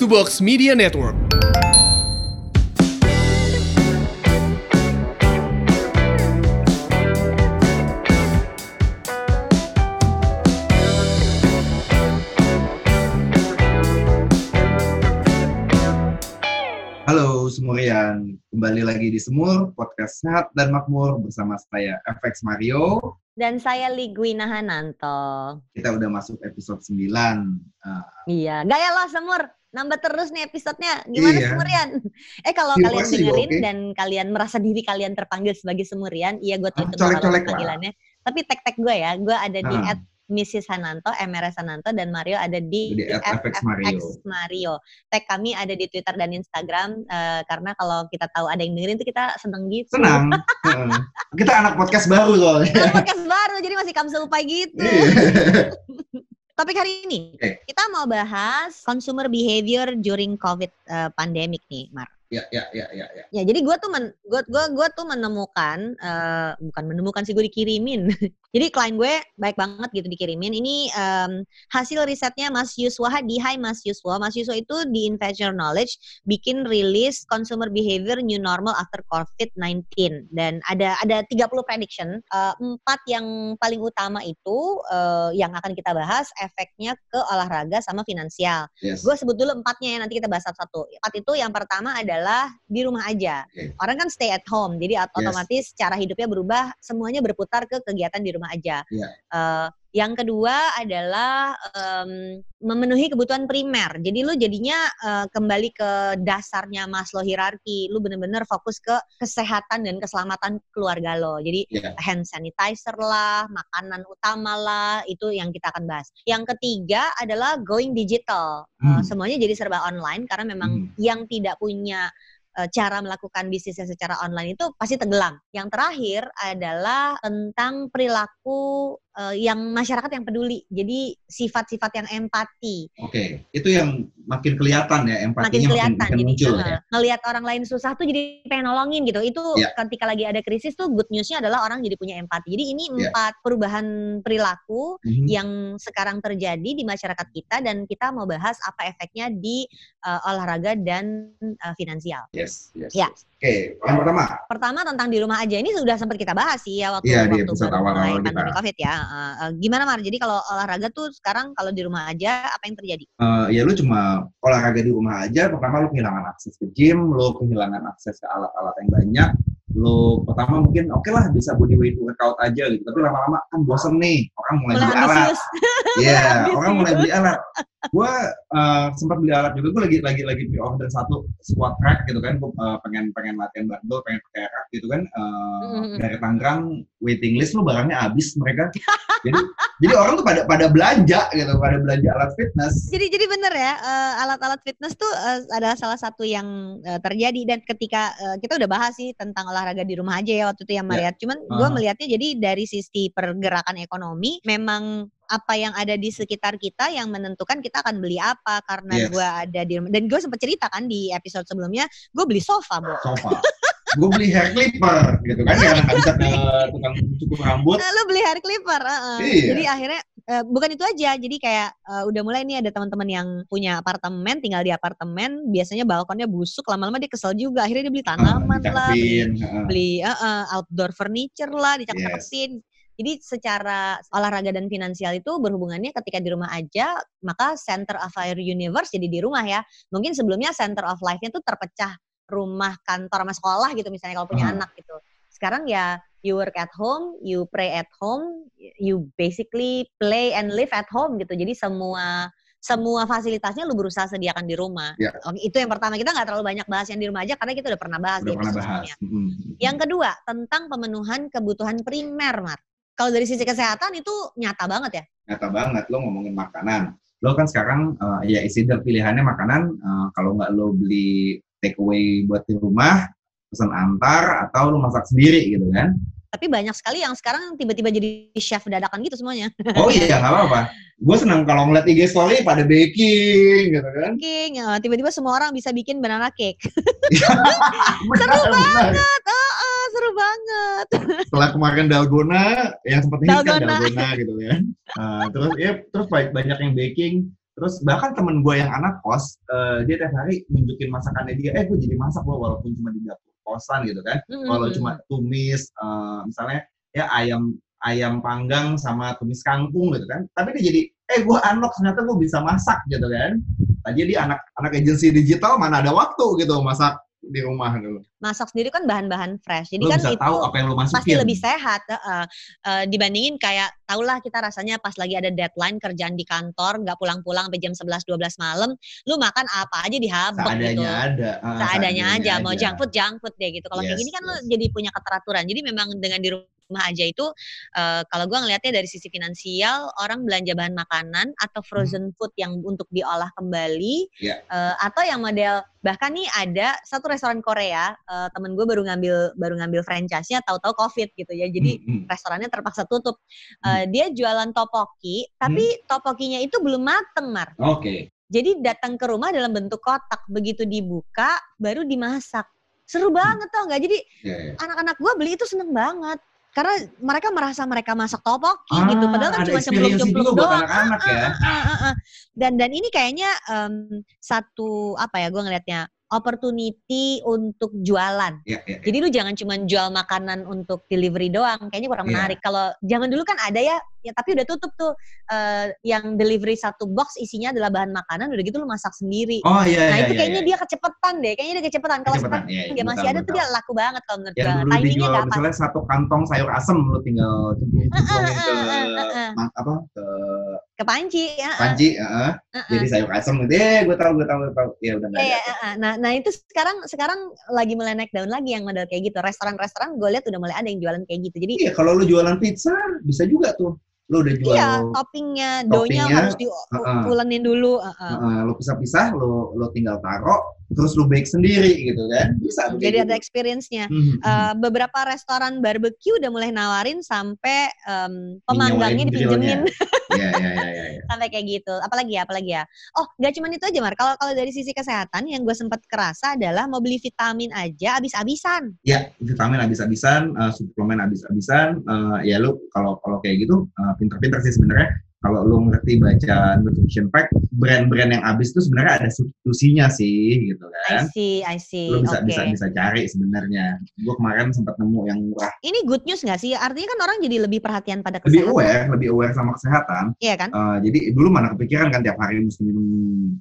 to Box Media Network. Halo Semurian, kembali lagi di Semur, podcast sehat dan makmur bersama saya FX Mario. Dan saya Ligwina Hananto. Kita udah masuk episode 9. Uh, Iya, gaya lah Semur. Nambah terus nih episodenya. Gimana Iya. Semurian? Eh kalau Terima kalian dengerin oke. dan kalian merasa diri kalian terpanggil sebagai Semurian, iya gue Ah, tuh kalau colek-colek lah. panggilannya. Tapi tag-tag gue ya, gue ada di Ah. at Mrs. Hananto, MRS Hananto, dan Mario ada di, Di Mario. Mario. Tag kami ada di Twitter dan Instagram, eh, karena kalau kita tahu ada yang dengerin tuh kita seneng gitu. senang. Kita anak podcast baru soalnya. Nah, podcast baru, jadi masih kamsul upai gitu. Topik hari ini Oke. kita mau bahas consumer behavior during COVID uh, pandemic nih, Mar. Ya, ya, ya, ya, ya. Ya, jadi gue tuh men, gua, gua, gua tuh menemukan uh, bukan menemukan sih gue dikirimin. jadi klien gue baik banget gitu dikirimin. Ini um, hasil risetnya Mas Yuswa di Hai Mas Yuswa. Mas Yuswa itu di Investor Knowledge bikin rilis consumer behavior new normal after COVID-19 dan ada ada 30 prediction. Uh, empat yang paling utama itu uh, yang akan kita bahas efeknya ke olahraga sama finansial. Yes. Gue sebut dulu empatnya ya nanti kita bahas satu-satu. Empat itu yang pertama adalah di rumah aja. Orang kan stay at home, jadi ot- otomatis cara hidupnya berubah, semuanya berputar ke kegiatan di rumah aja. Iya. Eh, yang kedua adalah em, memenuhi kebutuhan primer. Jadi lu jadinya eh, kembali ke dasarnya Maslow hierarki. Lu bener-bener fokus ke kesehatan dan keselamatan keluarga lo. Jadi Iya. hand sanitizer lah, makanan utama lah, itu yang kita akan bahas. Yang ketiga adalah going digital. Eh, Hmm. semuanya jadi serba online karena memang Hmm. yang tidak punya eh, cara melakukan bisnisnya secara online itu pasti tenggelam. Yang terakhir adalah tentang perilaku eh, yang masyarakat yang peduli. Jadi sifat-sifat yang empati. Oke, itu yang makin kelihatan ya, Makin empatinya kelihatan makin, makin jadi muncul eh, ya. ngelihat orang lain susah tuh jadi pengen nolongin gitu. Itu Iya. ketika lagi ada krisis tuh good newsnya adalah orang jadi punya empati. Jadi ini Iya. empat perubahan perilaku Mhm. yang sekarang terjadi di masyarakat kita dan kita mau bahas apa efeknya di eh, olahraga dan eh, finansial. Yes, yes. Ya. yes. Oke, yang pertama. Pertama tentang di rumah aja ini sudah sempat kita bahas sih ya waktu di waktu baru awal-awal kita. pandemi covid ya. Eh, gimana Mar? Jadi kalau olahraga tuh sekarang kalau di rumah aja apa yang terjadi? Eh, ya lu cuma olahraga di rumah aja, pertama lu kehilangan akses ke gym, lu kehilangan akses ke alat-alat yang banyak, lu pertama mungkin oke lah bisa body weight workout aja gitu, tapi lama-lama kan bosen nih, orang mulai, beli alat. Iya, ambisius. orang mulai beli alat. Gue sempat beli alat juga, gue lagi lagi lagi pre order satu squat rack gitu kan, gue pengen pengen latihan barbell, pengen pakai rack gitu kan, eh, Mm-mm. dari Tangerang waiting list lu barangnya habis mereka, jadi jadi orang tuh pada pada belanja gitu, pada belanja alat fitness. Jadi jadi bener ya eh, alat-alat fitness tuh eh, adalah salah satu yang eh, terjadi dan ketika eh, kita udah bahas sih tentang olahraga di rumah aja ya waktu itu yang Ya. melihat. Cuman gue melihatnya jadi dari sisi pergerakan ekonomi memang apa yang ada di sekitar kita yang menentukan kita akan beli apa karena Yes. gue ada di rumah dan gue sempat cerita kan di episode sebelumnya gue beli sofa bu sofa. gue beli hair clipper gitu kan karena nggak bisa ke tukang cukur rambut. Nah, lu beli hair clipper, heeh. Iya. Jadi akhirnya eh, bukan itu aja. Jadi kayak eh, udah mulai nih ada teman-teman yang punya apartemen, tinggal di apartemen, biasanya balkonnya busuk, lama-lama dia kesel juga. Akhirnya dia beli tanaman lah, beli, eh, eh, outdoor furniture lah, Yes. dicakep-cakepin. Jadi secara olahraga dan finansial itu berhubungannya ketika di rumah aja, maka center of our universe jadi di rumah ya. Mungkin sebelumnya center of life-nya tuh terpecah rumah, kantor, sama sekolah gitu misalnya kalau punya Aha. anak gitu. Sekarang ya you work at home, you pray at home, you basically play and live at home gitu. Jadi semua semua fasilitasnya lu berusaha sediakan di rumah. Ya. Oke, itu yang pertama. Kita nggak terlalu banyak bahas yang di rumah aja karena kita udah pernah bahas Udah di pernah bahas. Mm-mm. Yang kedua, tentang pemenuhan kebutuhan primer, Mar. Kalau dari sisi kesehatan itu nyata banget ya. Nyata banget lo ngomongin makanan. Lo kan sekarang eh, ya isi pilihannya makanan. eh, kalau nggak lo beli take away buat di rumah, pesan antar atau lo masak sendiri gitu kan. Tapi banyak sekali yang sekarang tiba-tiba jadi chef dadakan gitu semuanya. Oh iya nggak apa-apa. Gue senang kalau ngeliat IG story pada baking gitu kan. Baking, eh, tiba-tiba semua orang bisa bikin banana cake. Benar, benar. oh, oh, seru banget. setelah kemarin dalgona yang sempat hit kan Dalgona. dalgona gitu kan. Nah, terus ya terus banyak yang baking Terus bahkan temen gue yang anak kos, uh, dia tiap hari nunjukin masakannya dia, eh gue jadi masak loh walaupun cuma di dapur kosan gitu kan. Mm -hmm. Kalau cuma tumis, uh, misalnya ya ayam ayam panggang sama tumis kangkung gitu kan. Tapi dia jadi, eh gue unlock ternyata gue bisa masak gitu kan. Tadi dia anak anak agensi digital mana ada waktu gitu masak di rumah dulu. Masak sendiri kan bahan-bahan fresh. Jadi lu kan bisa itu tahu apa yang lu masukin. pasti lebih sehat uh, uh, dibandingin kayak tahulah kita rasanya pas lagi ada deadline kerjaan di kantor nggak pulang-pulang sampai jam 11 12 malam, lu makan apa aja dihabek seadanya gitu. ada. Uh, seadanya, seadanya aja, mau junk food junk food deh gitu. Kalau yes, kayak gini kan yes. lu jadi punya keteraturan. Jadi memang dengan di rumah aja itu uh, kalau gue ngelihatnya dari sisi finansial orang belanja bahan makanan atau frozen hmm. food yang untuk diolah kembali yeah. uh, atau yang model bahkan nih ada satu restoran Korea uh, temen gue baru ngambil baru ngambil franchise-nya tahu-tahu covid gitu ya jadi hmm. hmm. restorannya terpaksa tutup uh, hmm. dia jualan topoki tapi hmm. topokinya itu belum mateng mar oke okay. jadi datang ke rumah dalam bentuk kotak begitu dibuka baru dimasak seru hmm. banget tau nggak jadi yeah, yeah. anak-anak gue beli itu seneng banget karena mereka merasa mereka masak topoki ah, gitu padahal kan cuma cemplung-cemplung doang. anak-anak ya. ah, ah, ah, ah. dan dan ini kayaknya um, satu apa ya gue ngelihatnya opportunity untuk jualan. Yeah, yeah, yeah. Jadi lu jangan cuma jual makanan untuk delivery doang, kayaknya kurang yeah. menarik. Kalau zaman dulu kan ada ya, ya tapi udah tutup tuh uh, yang delivery satu box isinya adalah bahan makanan, udah gitu lu masak sendiri. Oh iya. Nah iya, itu iya, kayaknya iya. dia kecepetan deh, kayaknya dia kecepetan. Kalau sekarang iya, iya, dia masih betul, ada betul. tuh dia laku banget kalau menurut gue. Timingnya gak pas. misalnya satu kantong sayur asem lu tinggal Uh, uh, ke uh, apa ke Ke panci, ya. panci, uh, Uh-uh. jadi sayur asem gitu. Eh, gue tahu, gue tahu, gue tahu. Ya udah nggak Iya, uh-uh. nah, nah itu sekarang sekarang lagi mulai naik daun lagi yang model kayak gitu. Restoran-restoran gue lihat udah mulai ada yang jualan kayak gitu. Jadi Iya, kalau lu jualan pizza bisa juga tuh. Lu udah jual iya, toppingnya, toppingnya, harus uh-uh. diulenin dulu. uh-uh. uh, lu pisah-pisah, lu lu tinggal taruh, terus lu bake sendiri gitu kan. Bisa Jadi ada gitu. experience-nya. Mhm, Uh, beberapa restoran barbecue udah mulai nawarin sampai um, pemanggangnya grillnya. dipinjemin Iya, iya, iya, iya. iya. sampai kayak gitu. Apalagi ya, apalagi ya. Oh, nggak cuma itu aja, Mar. Kalau kalau dari sisi kesehatan yang gue sempat kerasa adalah mau beli vitamin aja abis-abisan. Ya, vitamin habis-habisan, uh, suplemen habis-habisan. uh, ya lu kalau kalau kayak gitu uh, pinter-pinter sih sebenarnya. Kalau lu ngerti baca nutrition fact, brand-brand yang habis itu sebenarnya ada substitusinya sih, gitu I kan. see, I see. Lu bisa Oke. bisa bisa cari sebenarnya. Gue kemarin sempat nemu yang murah. Ini good news nggak sih? Artinya kan orang jadi lebih perhatian pada Lebih kesehatan. aware, lebih aware sama kesehatan. Iya kan? Uh, jadi dulu mana kepikiran kan tiap hari mesti minum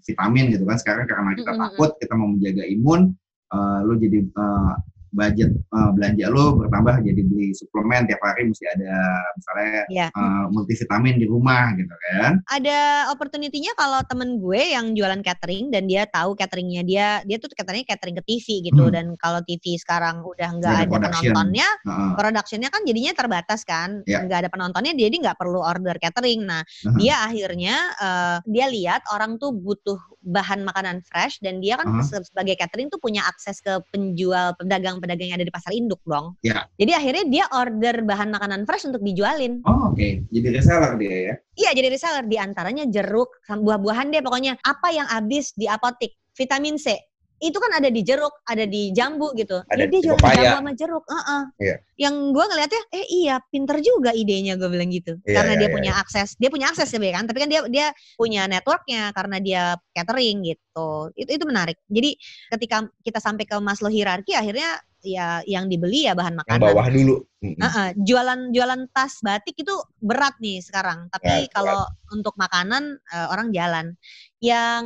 vitamin gitu kan. Sekarang karena kita Mm-mm. takut, kita mau menjaga imun, uh, lu jadi uh, budget uh, belanja lu bertambah jadi beli suplemen tiap hari mesti ada misalnya Iya. uh, multivitamin di rumah gitu kan. ada opportunity-nya kalau temen gue yang jualan catering dan dia tahu cateringnya dia dia tuh cateringnya catering ke TV gitu Hmm. dan kalau TV sekarang udah nggak ada production. penontonnya Uh, productionnya kan jadinya terbatas kan Ya. nggak ada penontonnya jadi nggak perlu order catering nah uh, dia akhirnya eh, dia lihat orang tuh butuh bahan makanan fresh dan dia kan Uh-huh. se- sebagai catering tuh punya akses ke penjual pedagang-pedagang yang ada di pasar induk dong Ya. jadi akhirnya dia order bahan makanan fresh untuk dijualin Oh oke, jadi reseller dia ya. Iya jadi reseller di antaranya jeruk, buah-buahan deh pokoknya. Apa yang habis di apotik? Vitamin C. Itu kan ada di jeruk, ada di jambu gitu. Ada Jadi dia pepaya. jambu sama jeruk. Heeh. Iya. Yang gue ngeliatnya, eh iya pinter juga idenya gue bilang gitu. Iya, karena iya, dia iya, punya akses, dia punya akses sebenarnya kan. Tapi kan dia dia punya networknya karena dia catering gitu. Itu itu menarik. Jadi ketika kita sampai ke Maslow hierarki, akhirnya ya yang dibeli ya bahan Yang makanan. bawah dulu. Mm-mm. Heeh, jualan jualan tas batik itu berat nih sekarang. Tapi Berat, kalau untuk makanan eh, orang jalan. Yang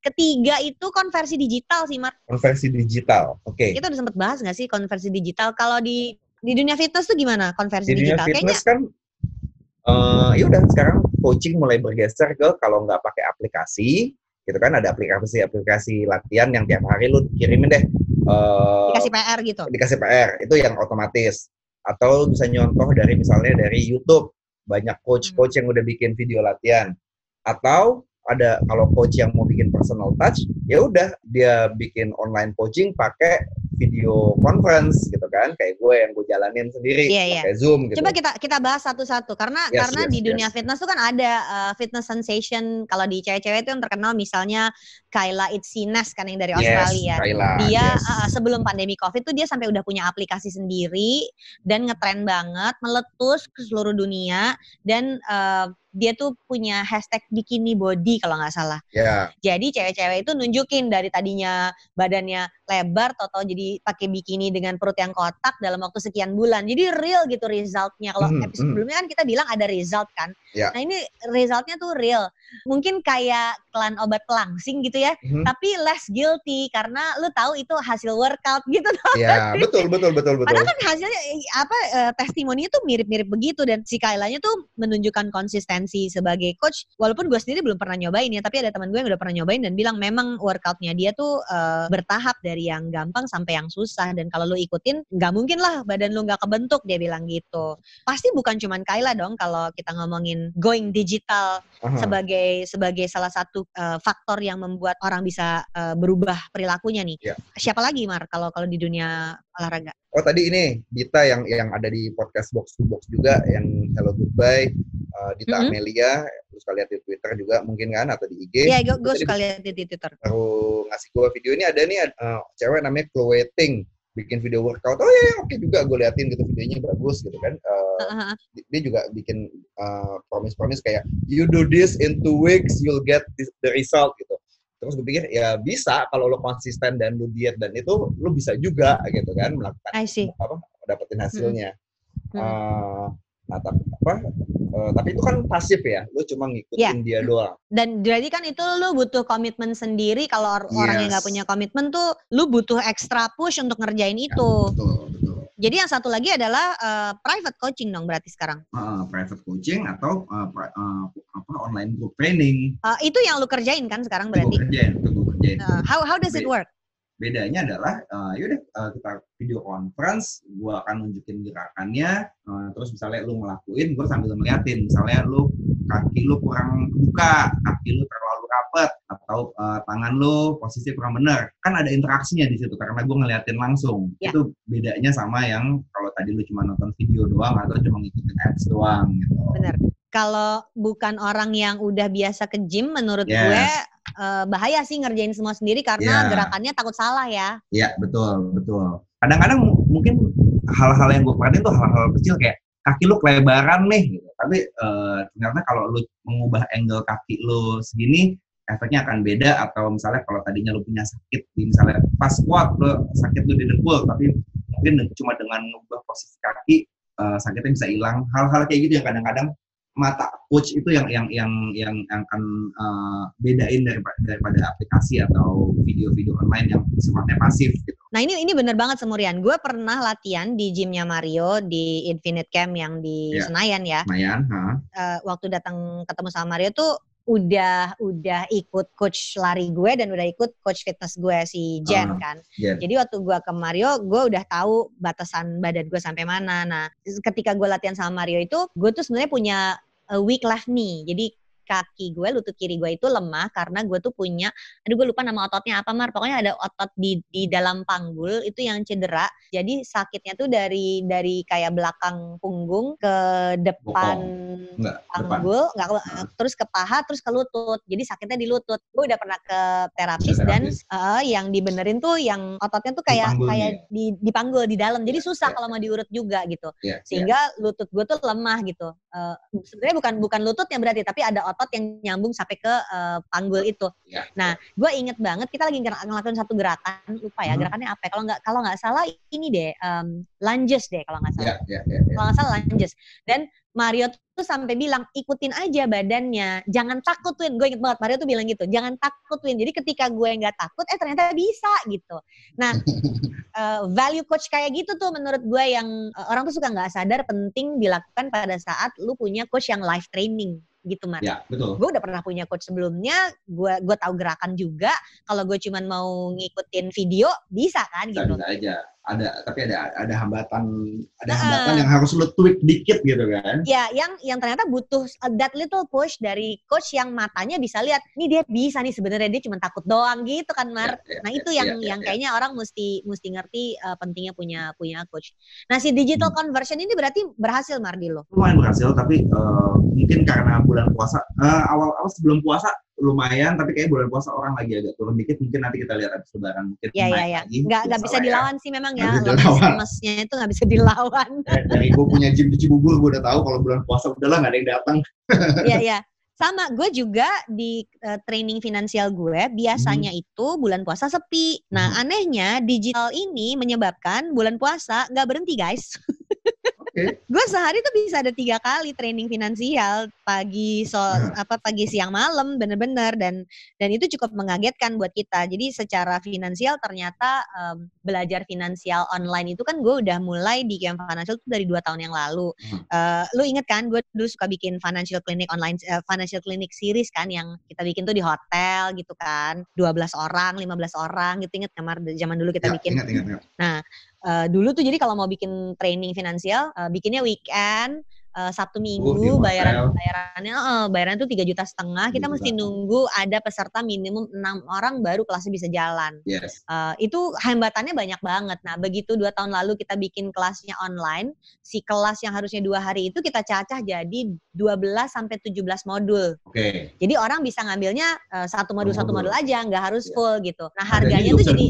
ketiga itu konversi digital sih, Mar. Konversi digital. Oke. Kita udah sempet bahas nggak sih konversi digital? Kalau di di dunia fitness tuh gimana konversi Di dunia digital? Kayaknya fitness kan eh ya udah sekarang coaching mulai bergeser ke kalau nggak pakai aplikasi gitu kan ada aplikasi-aplikasi latihan yang tiap hari lu kirimin deh eh dikasih PR gitu. dikasih PR itu yang otomatis. Atau bisa nyontoh dari misalnya dari YouTube. Banyak coach-coach yang udah bikin video latihan. Atau ada kalau coach yang mau bikin personal touch ya udah dia bikin online coaching pakai video conference gitu kan kayak gue yang gue jalanin sendiri Iya, iya. pakai Zoom gitu. Coba kita kita bahas satu-satu karena Yes, karena yes, di dunia yes. fitness tuh kan ada uh, fitness sensation kalau di cewek-cewek itu yang terkenal misalnya Kyla Itsines kan yang dari Australia. Yes, Kayla, dia yes. uh, sebelum pandemi covid tuh dia sampai udah punya aplikasi sendiri dan ngetren banget meletus ke seluruh dunia dan uh, dia tuh punya hashtag bikini body kalau nggak salah ya jadi cewek-cewek itu nunjukin dari tadinya badannya lebar atau jadi pakai bikini dengan perut yang kotak dalam waktu sekian bulan jadi real gitu resultnya kalau Mhm, episode mhm. sebelumnya kan kita bilang ada result kan Ya. nah ini resultnya tuh real mungkin kayak klan obat pelangsing gitu ya Mhm. tapi less guilty karena lu tahu itu hasil workout gitu tuh. ya betul betul betul betul Padahal kan hasilnya eh, apa eh, testimoninya tuh mirip-mirip begitu dan si Kailanya tuh menunjukkan konsistensi sebagai coach walaupun gue sendiri belum pernah nyobain ya tapi ada teman gue yang udah pernah nyobain dan bilang memang workoutnya dia tuh eh, bertahap dari yang gampang sampai yang susah dan kalau lu ikutin nggak mungkin lah badan lu nggak kebentuk dia bilang gitu. Pasti bukan cuman Kaila dong kalau kita ngomongin going digital Aha. sebagai sebagai salah satu uh, faktor yang membuat orang bisa uh, berubah perilakunya nih. Ya. Siapa lagi Mar kalau kalau di dunia olahraga? Oh tadi ini Dita yang yang ada di podcast box to box juga yang Hello Goodbye uh, Dita Mhm. Amelia terus kalian di Twitter juga mungkin kan atau di IG Iya, gue gue suka lihat di Twitter. baru ngasih gua video ini ada nih uh, cewek namanya Chloe Ting bikin video workout oh ya oke juga gue liatin gitu videonya bagus gitu kan Uh, di- dia juga bikin uh, promise-promise kayak you do this in two weeks you'll get this, the result gitu. Terus gue pikir ya bisa kalau lo konsisten dan lu diet dan itu lo bisa juga gitu kan melakukan apa dapetin hasilnya. Hmm. Eh, nah tapi apa eh, tapi itu kan pasif ya lu cuma ngikutin dia doang Dan jadi kan itu lu butuh komitmen sendiri. Kalau or- orang yang nggak Yes. punya komitmen tuh, lu butuh extra push untuk ngerjain itu. betul betul Jadi yang satu lagi adalah uh, private coaching dong berarti sekarang. Eh, private coaching atau eh, pri- eh, apa online group training Uh, itu yang lu kerjain kan sekarang itu gue berarti. kerjain itu gue kerjain Uh, how how does it work? Bedanya adalah eh, yaudah eh, kita video conference gue akan nunjukin gerakannya eh, terus misalnya lu ngelakuin gue sambil ngeliatin misalnya lu kaki lu kurang kebuka kaki lu terlalu rapat atau eh, tangan lu posisi kurang benar kan ada interaksinya di situ karena gue ngeliatin langsung Ya. itu bedanya sama yang kalau tadi lu cuma nonton video doang atau cuma ngikutin ads doang gitu Bener. Kalau bukan orang yang udah biasa ke gym, menurut Yes. gue eh, bahaya sih ngerjain semua sendiri karena Yeah. gerakannya takut salah ya. Iya betul betul. Kadang-kadang mu- mungkin hal-hal yang gue perhatiin tuh hal-hal kecil kayak kaki lu kelebaran nih. Gitu. Tapi eh, ternyata kalau lu mengubah angle kaki lu segini, efeknya akan beda. Atau misalnya kalau tadinya lu punya sakit di misalnya pas squat lu sakit lu di dengkul, tapi mungkin cuma dengan mengubah posisi kaki eh, sakitnya bisa hilang. Hal-hal kayak gitu yang kadang-kadang mata coach itu yang yang yang yang yang akan eh, bedain daripada, daripada aplikasi atau video-video online yang sifatnya pasif gitu. Nah ini ini bener banget Semurian. Gue pernah latihan di gymnya Mario di Infinite Camp yang di Iya. Senayan ya. Ha. Eh, waktu datang ketemu sama Mario tuh udah udah ikut coach lari gue dan udah ikut coach fitness gue si Jen Ah, kan. Jen. Jadi waktu gue ke Mario, gue udah tahu batasan badan gue sampai mana. Nah, ketika gue latihan sama Mario itu, gue tuh sebenarnya punya a weak left knee. Jadi kaki gue, lutut kiri gue itu lemah karena gue tuh punya, aduh gue lupa nama ototnya apa Mar. Pokoknya ada otot di di dalam panggul itu yang cedera. Jadi sakitnya tuh dari dari kayak belakang punggung ke depan Enggak, depan. panggul, nggak ke- Ah. terus ke paha, terus ke lutut. Jadi sakitnya di lutut. Gue udah pernah ke terapis Ke dan terapis. eh, yang dibenerin tuh yang ototnya tuh Di kayak panggulnya kayak ya? di dipanggul di dalam. Jadi Iya, susah iya. kalau mau diurut juga gitu. Iya, iya. Sehingga lutut gue tuh lemah gitu. Eh, Sebenarnya bukan bukan lututnya berarti, tapi ada otot yang nyambung sampai ke eh, panggul itu. Iya, Nah, gue inget banget kita lagi ngel- ngelakuin satu gerakan, lupa ya Hmm. gerakannya apa. ya. Kalau nggak kalau nggak salah ini deh, em, lunges deh kalau nggak salah Iya, iya, iya, iya. kalau nggak salah lunges. Dan Mario tuh sampai bilang ikutin aja badannya, jangan takut Win. Gue inget banget Mario tuh bilang gitu, jangan takut Win. Jadi ketika gue nggak takut, eh ternyata bisa gitu. Nah, eh, value coach kayak gitu tuh menurut gue yang eh, orang tuh suka nggak sadar penting dilakukan pada saat lu punya coach yang life training gitu Mar. Ya, betul. Gue udah pernah punya coach sebelumnya, gue gue tahu gerakan juga. Kalau gue cuman mau ngikutin video bisa kan Bisa, gitu. bisa aja. Ada tapi ada ada hambatan ada Nah, hambatan yang harus lu tweak dikit gitu kan. Ya, yang yang ternyata butuh uh, that little push dari coach yang matanya bisa lihat, nih dia bisa nih sebenarnya dia cuma takut doang gitu kan Mar. Ya, ya, Nah ya, itu yang ya, ya, yang ya. kayaknya orang mesti mesti ngerti uh, pentingnya punya punya coach. Nah si digital Hmm. conversion ini berarti berhasil Mar di lo. lumayan berhasil tapi eh, mungkin karena bulan puasa eh, awal awal sebelum puasa lumayan tapi kayak bulan puasa orang lagi agak turun dikit mungkin nanti kita lihat habis lebaran mungkin Ya ya naik ya, lagi nggak nggak bisa lah ya. dilawan sih memang ya. dilawan. lemesnya itu nggak bisa dilawan. Eh, dari gue punya gym di Cibubur gue udah tahu kalau bulan puasa udahlah nggak ada yang datang Iya iya. Sama, gue juga di uh, training finansial gue biasanya itu bulan puasa sepi. Nah Hmm. anehnya digital ini menyebabkan bulan puasa nggak berhenti guys. Oke. gue sehari tuh bisa ada tiga kali training finansial. Pagi so Hmm. apa pagi siang malam bener-bener. Dan dan itu cukup mengagetkan buat kita. Jadi secara finansial ternyata em, belajar finansial online itu kan gue udah mulai di Camp Financial tuh dari dua tahun yang lalu. Hmm. Eh, lu inget kan gue dulu suka bikin financial clinic online eh, financial clinic series kan yang kita bikin tuh di hotel gitu kan. 12 orang 15 orang gitu inget kamar zaman dulu kita Ya, bikin. ingat ingat ingat Eh, dulu tuh jadi kalau mau bikin training finansial eh, bikinnya weekend uh, Sabtu Minggu uh, bayaran bayarannya uh, bayaran itu tiga juta setengah. Kita mesti nunggu ada peserta minimum enam orang baru kelasnya bisa jalan. Yes. uh, itu hambatannya banyak banget. Nah begitu dua tahun lalu kita bikin kelasnya online si kelas yang harusnya dua hari itu kita cacah jadi 12 sampai 17 modul. Okay. jadi orang bisa ngambilnya uh, satu modul satu modul aja nggak harus full yeah. gitu. Nah harganya tuh jadi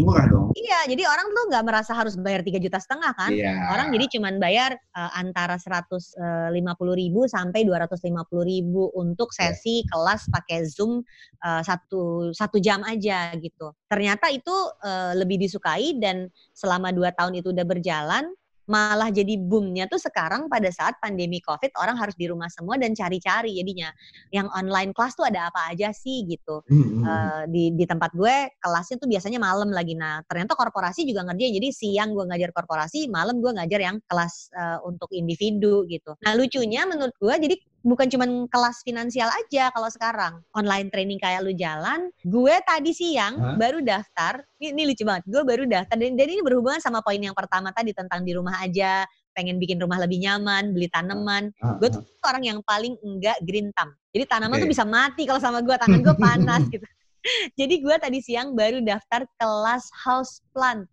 iya jadi orang tuh nggak merasa harus bayar tiga juta setengah kan. Yeah. orang jadi cuman bayar uh, antara seratus 50.000 sampai 250.000 untuk iya. sesi yeah. kelas pakai Zoom uh, satu satu jam aja gitu. Ternyata itu uh, lebih disukai dan selama dua tahun itu udah berjalan malah jadi boomnya tuh sekarang pada saat pandemi COVID orang harus di rumah semua dan cari-cari jadinya. Yang online kelas tuh ada apa aja sih gitu. Hmm, hmm, hmm. eh, di di tempat gue kelasnya tuh biasanya malam lagi. Nah ternyata korporasi juga ngerjain. Jadi siang gue ngajar korporasi malam gue ngajar yang kelas eh, untuk individu gitu. Nah lucunya menurut gue jadi bukan cuman kelas finansial aja kalau sekarang online training kayak lu jalan gue tadi siang Hah? baru daftar ini, ini lucu banget gue baru daftar dan, dan ini berhubungan sama poin yang pertama tadi tentang di rumah aja pengen bikin rumah lebih nyaman beli tanaman Ah, gue ah. tuh orang yang paling enggak green thumb. Jadi tanaman tuh Oke. bisa mati kalau sama gue, tangan gue panas gitu. Jadi gue tadi siang baru daftar kelas house plant.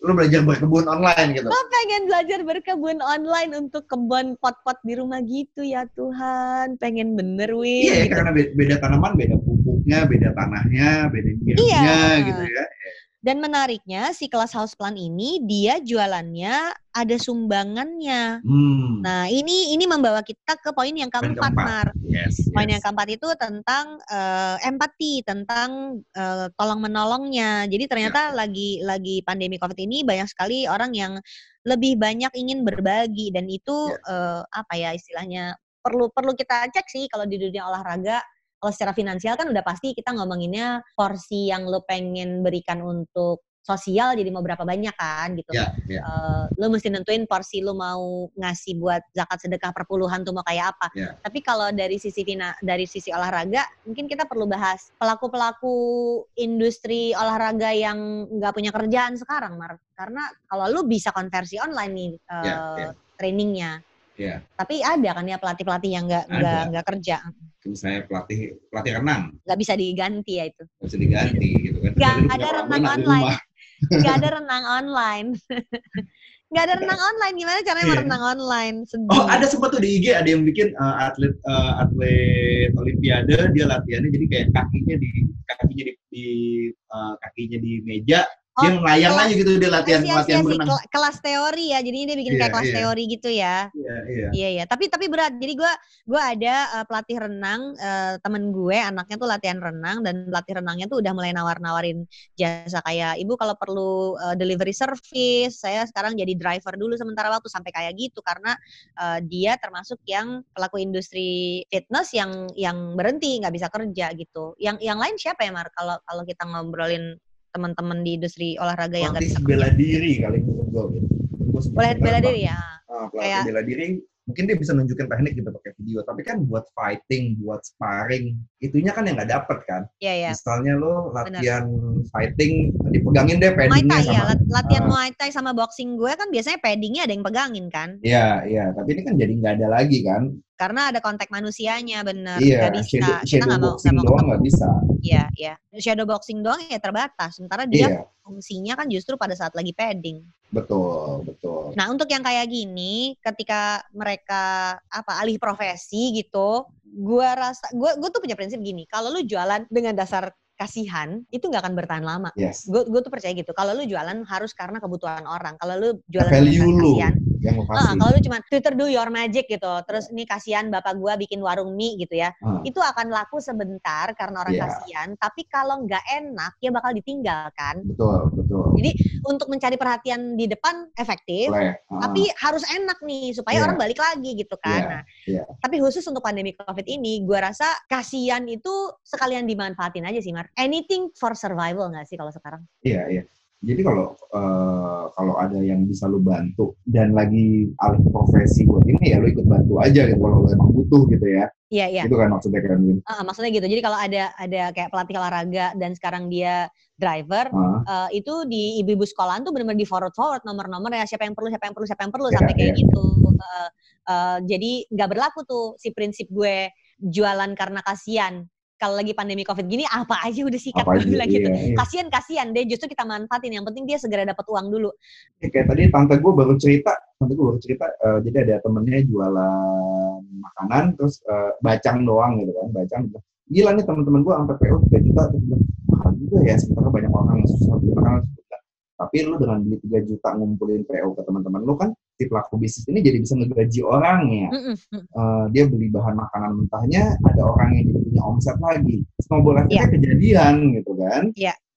Lu belajar berkebun online gitu Gue pengen belajar berkebun online untuk kebun pot-pot di rumah gitu ya Tuhan. Pengen bener wih. iya ya, gitu. karena be- beda tanaman beda pupuknya beda tanahnya beda Iya. giringnya gitu ya Dan menariknya si kelas house plant ini dia jualannya ada sumbangannya. hmm Nah ini ini membawa kita ke poin yang keempat, keempat. Mar. yes, Poin yes. yang keempat itu tentang eh, empati, tentang eh, tolong menolongnya. Jadi ternyata lagi lagi pandemi covid ini banyak sekali orang yang lebih banyak ingin berbagi dan itu eh, apa ya istilahnya perlu perlu kita cek sih kalau di dunia olahraga. Kalau secara finansial kan udah pasti kita ngomonginnya porsi yang lo pengen berikan untuk sosial jadi mau berapa banyak kan gitu ya ya eh, lu mesti nentuin porsi lu mau ngasih buat zakat sedekah perpuluhan tuh mau kayak apa. Ya. Tapi kalau dari sisi fina, dari sisi olahraga, mungkin kita perlu bahas pelaku-pelaku industri olahraga yang nggak punya kerjaan sekarang, Mar. Karena kalau lu bisa konversi online nih eh, Ya, ya. trainingnya, ya tapi ada kan ya pelatih-pelatih yang nggak nggak nggak kerja, misalnya pelatih pelatih renang nggak bisa diganti ya itu. nggak bisa diganti gitu kan Nggak ada renang renang online. Nggak ada renang online. Nggak ada renang online, gimana caranya Iya. merenang online? Sedih. Oh ada sempat tuh di IG ada yang bikin uh, atlet uh, atlet Olimpiade dia latihannya jadi kayak kakinya di kakinya di, di uh, kakinya di meja dia Oh, melayang kelas- aja gitu dia latihan Iya, latihan iya, berenang. kel- kelas teori ya. Jadi dia bikin Iya, kayak kelas iya. teori gitu ya. Iya iya. Iya iya. Tapi tapi berat. Jadi gua gua ada uh, pelatih renang uh, temen gue anaknya tuh latihan renang dan pelatih renangnya tuh udah mulai nawar-nawarin jasa kayak ibu kalau perlu uh, delivery service saya sekarang jadi driver dulu sementara waktu sampai kayak gitu karena uh, dia termasuk yang pelaku industri fitness yang yang berhenti nggak bisa kerja gitu. Yang yang lain siapa ya Mar? Kalau kalau kita ngobrolin teman-teman di industri olahraga yang nggak Pelatih bisa bela diri kali menurut gue. gitu. Boleh bela diri ya. Ah, pelatih Kayak- bela diri mungkin dia bisa nunjukin teknik gitu pakai video tapi kan buat fighting buat sparring itunya kan yang nggak dapet kan Iya, iya. misalnya lo latihan fighting dipegangin deh Muay paddingnya Thai ya, sama lat- latihan Ah. Muay Thai sama boxing gue kan biasanya paddingnya ada yang pegangin kan. Iya, iya, tapi ini kan jadi nggak ada lagi kan? Karena ada kontak manusianya bener, Iya, nggak bisa. shadow, Kita nggak mau, nggak mau doang nggak bisa. Iya, iya. Shadow boxing doang ya terbatas. Sementara dia Iya, fungsinya kan justru pada saat lagi padding. betul, betul. Nah, untuk yang kayak gini, ketika mereka apa alih profesi gitu, gua rasa gua gua tuh punya prinsip gini, kalau lu jualan dengan dasar kasihan, itu nggak akan bertahan lama. Yes. Gue gue tuh percaya gitu. Kalau lu jualan harus karena kebutuhan orang. Kalau lu jualan Value lu kasihan, yang kasih. kalau lu cuma Twitter do your magic gitu, terus ini kasihan bapak gua bikin warung mie gitu ya, Ah, itu akan laku sebentar karena orang Iya. kasihan, tapi kalau nggak enak ya bakal ditinggalkan. betul, betul. Untuk mencari perhatian di depan efektif, Boleh. Ah, tapi harus enak nih supaya Iya. orang balik lagi gitu kan. Iya, Nah, iya. tapi khusus untuk pandemi Covid ini, gua rasa kasihan itu sekalian dimanfaatin aja sih, Mar. Anything for survival nggak sih kalau sekarang? Iya, iya. Jadi kalau eh, kalau ada yang bisa lu bantu dan lagi alih profesi buat ini ya lu ikut bantu aja gitu kalau lu emang butuh gitu ya. Iya, iya. Itu kan maksudnya kan Win. Ah, maksudnya gitu. Jadi kalau ada ada kayak pelatih olahraga dan sekarang dia driver, Ah, eh, itu di ibu-ibu sekolahan tuh benar-benar di forward forward nomor-nomor ya siapa yang perlu siapa yang perlu siapa yang perlu Iya, sampai kayak iya. gitu. Eh, eh, jadi nggak berlaku tuh si prinsip gue jualan karena kasihan. Kalau lagi pandemi covid gini apa aja udah sikat apa aja, gitu. iya, iya. Kasihan kasihan deh justru kita manfaatin. Yang penting dia segera dapat uang dulu. Ya, kayak tadi tante gue baru cerita, tante gue baru cerita, eh, jadi ada temennya jualan makanan, terus eh, bacang doang gitu kan, bacang. Gila nih teman-teman gue sampai PO 3 juta, terus bilang, mahal juga ya, sementara banyak orang yang susah beli makanan. Tapi lu dengan beli 3 juta ngumpulin PO ke teman-teman lu kan, si pelaku bisnis ini jadi bisa ngegaji orang ya. Mm-mm, mm. Eh, dia beli bahan makanan mentahnya, ada orang yang jadi punya omset lagi. Snowball Iya. efeknya kejadian gitu kan.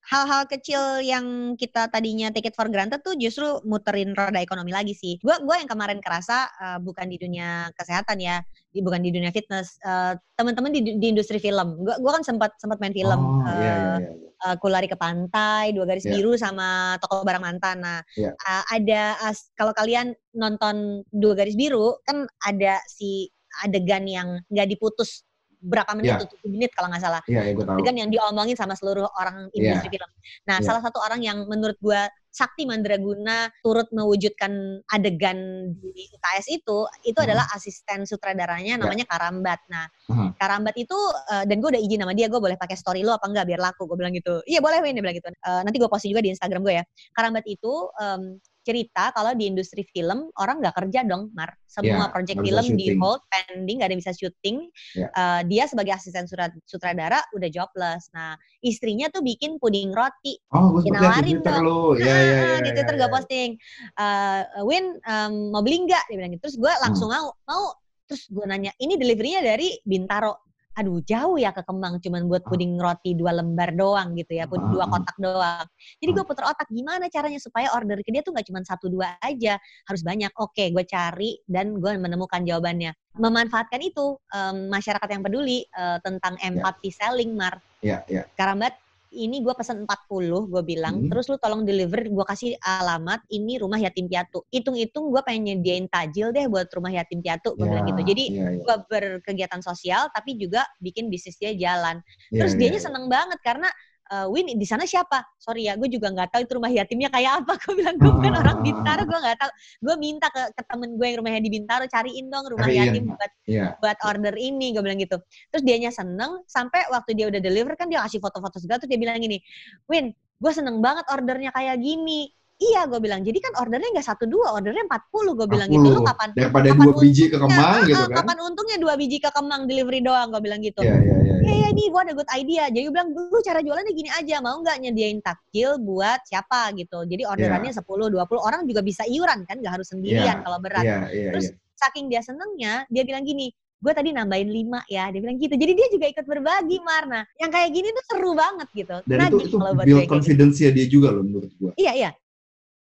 Hal-hal kecil yang kita tadinya take it for granted tuh justru muterin roda ekonomi lagi sih. Gua gua yang kemarin kerasa eh, bukan di dunia kesehatan ya, di, bukan di dunia fitness. Eh, Teman-teman di, di industri film. Gua gua kan sempat sempat main film. Oh, eh, iya, iya, iya. Eh, Ku Lari ke Pantai, Dua Garis Iya. Biru sama Toko Barang Mantan. Nah, Iya. eh, ada as- kalau kalian nonton Dua Garis Biru kan ada si adegan yang nggak diputus berapa menit Iya. tuh 7 menit kalau nggak salah Iya, iya gue tahu. adegan yang diomongin sama seluruh orang Iya. industri film. Nah, Iya. salah satu orang yang menurut gua Sakti Mandraguna turut mewujudkan adegan di UKS itu, itu Hmm. adalah asisten sutradaranya namanya Karambat. Nah, Hmm. Karambat itu eh, dan gue udah izin sama dia, gue boleh pakai story lu apa enggak biar laku. Gue bilang gitu. Iya boleh Win, dia bilang gitu. Eh, nanti gue posting juga di Instagram gue ya. Karambat itu em, cerita kalau di industri film orang nggak kerja dong, Mar. Semua project nggak bisa film di hold, pending, nggak ada yang bisa syuting. Iya. Eh, dia sebagai asisten surat, sutradara udah jobless. Nah, istrinya tuh bikin puding roti. Oh, gue Twitter dong. lu. Iya, iya, Ah, iya. di iya, Twitter iya. gue posting. Eh, Win em, mau beli nggak? Dia bilang gitu. Terus gue langsung mau, mau. Terus gue nanya, ini deliverynya dari Bintaro. Aduh jauh ya ke Kemang, cuman buat Ah. puding roti dua lembar doang gitu ya, pud- Ah, dua ah. kotak doang. Jadi gue puter otak gimana caranya supaya order ke dia tuh nggak cuma satu dua aja, harus banyak. Oke, gue cari dan gue menemukan jawabannya. Memanfaatkan itu em, masyarakat yang peduli eh, tentang empathy selling, Mar. Iya, iya. Karambat, ini gue pesen 40, gue bilang. Hmm. Terus lu tolong deliver, gue kasih alamat, ini rumah yatim piatu. Hitung-hitung gue pengen nyediain tajil deh buat rumah yatim piatu, gue bilang Iya, gitu. Jadi iya, iya. gue berkegiatan sosial, tapi juga bikin bisnis dia jalan. Iya, Terus iya, dianya iya. seneng banget karena eh, Win di sana siapa? Sorry ya, gue juga nggak tahu itu rumah yatimnya kayak apa. Gue bilang gue bukan Ah, orang ah, Bintaro, gue nggak tahu. Gue minta ke, ke temen gue yang rumahnya di Bintaro cariin dong rumah Cariin. yatim buat Iya. buat order ini gue bilang gitu terus dianya seneng sampai waktu dia udah deliver kan dia kasih foto-foto segala terus dia bilang gini Win gue seneng banget ordernya kayak gini iya gue bilang jadi kan ordernya nggak satu dua ordernya 40 gue bilang gitu lu 40. kapan Daripada kapan dua biji ke untungnya? Kemang gitu kan. kapan untungnya dua biji ke Kemang delivery doang gue bilang gitu Iya, iya, iya. Iya, iya nih gue ada good idea. Jadi gue bilang, lu cara jualannya gini aja. Mau nggak nyediain takjil buat siapa gitu. Jadi orderannya 10, 20. Orang juga bisa iuran kan. Nggak harus sendirian Iya, kalau berat. Iya, iya, Terus iya. saking dia senengnya, dia bilang gini, gue tadi nambahin lima ya, dia bilang gitu. Jadi dia juga ikut berbagi, Marna. Yang kayak gini tuh seru banget gitu. Dan itu Nagih itu kalau buat build gue kayak gitu. confidence dia juga loh menurut gua. Iya, iya.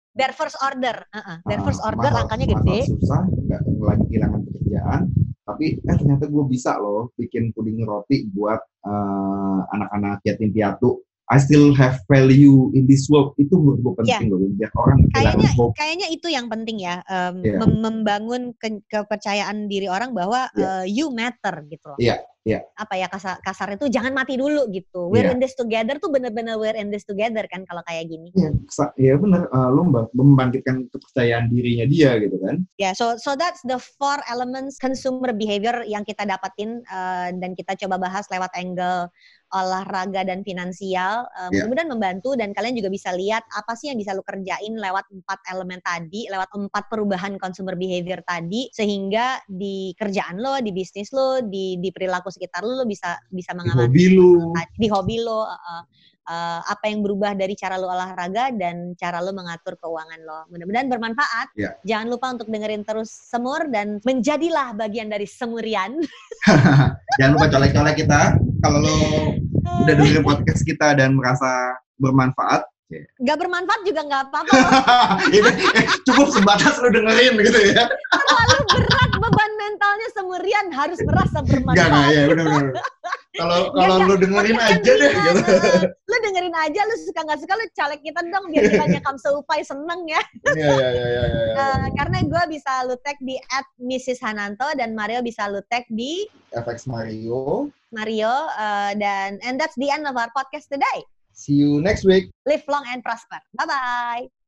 Their first order. Heeh, Their Ah, first order masa- angkanya gede. susah, nggak lagi kehilangan pekerjaan, tapi eh ternyata gue bisa loh bikin puding roti buat eh, anak-anak yatim piatu I still have value in this world itu menurut gue penting Iya. loh biar orang Kayaknya hope. kayaknya itu yang penting ya, em, Iya. mem- membangun ke- kepercayaan diri orang bahwa Iya. eh, you matter gitu loh. Iya, iya. Apa ya kasar kasar itu jangan mati dulu gitu. We're Iya. in this together tuh bener-bener we're in this together kan kalau kayak gini. Iya, kesa- iya benar. Eh, lo memba- membangkitkan kepercayaan dirinya dia gitu kan. Ya, so so that's the four elements consumer behavior yang kita dapatin eh, dan kita coba bahas lewat angle olahraga dan finansial. Eh, Ya. Mudah-mudahan membantu dan kalian juga bisa lihat apa sih yang bisa lu kerjain lewat empat elemen tadi, lewat empat perubahan consumer behavior tadi, sehingga di kerjaan lo, di bisnis lo, di di perilaku sekitar lo, lo bisa bisa Di mengamati hobi lu. di hobi lo. eh, eh, apa yang berubah dari cara lo olahraga dan cara lo mengatur keuangan lo. Mudah-mudahan bermanfaat. Ya. Jangan lupa untuk dengerin terus Semur dan menjadilah bagian dari Semurian. Jangan lupa colek-colek kita. Kalau lo udah dengerin podcast kita dan merasa bermanfaat, Gak bermanfaat juga nggak apa-apa. eh, cukup sebatas lo dengerin gitu ya. Terlalu berat beban mentalnya Semurian harus merasa bermanfaat. ya, benar-benar. Kalau Enggak, kalau lo dengerin aja deh gitu. Lu dengerin aja, lu suka nggak suka lu caleg kita dong biar kita nyekam seupai seneng ya. Iya, iya, iya, iya, iya. Eh, karena gue bisa lu tag di at Mrs. Hananto dan Mario bisa lu tag di FX Mario. Mario uh, dan and that's the end of our podcast today. See you next week. Live long and prosper. Bye bye.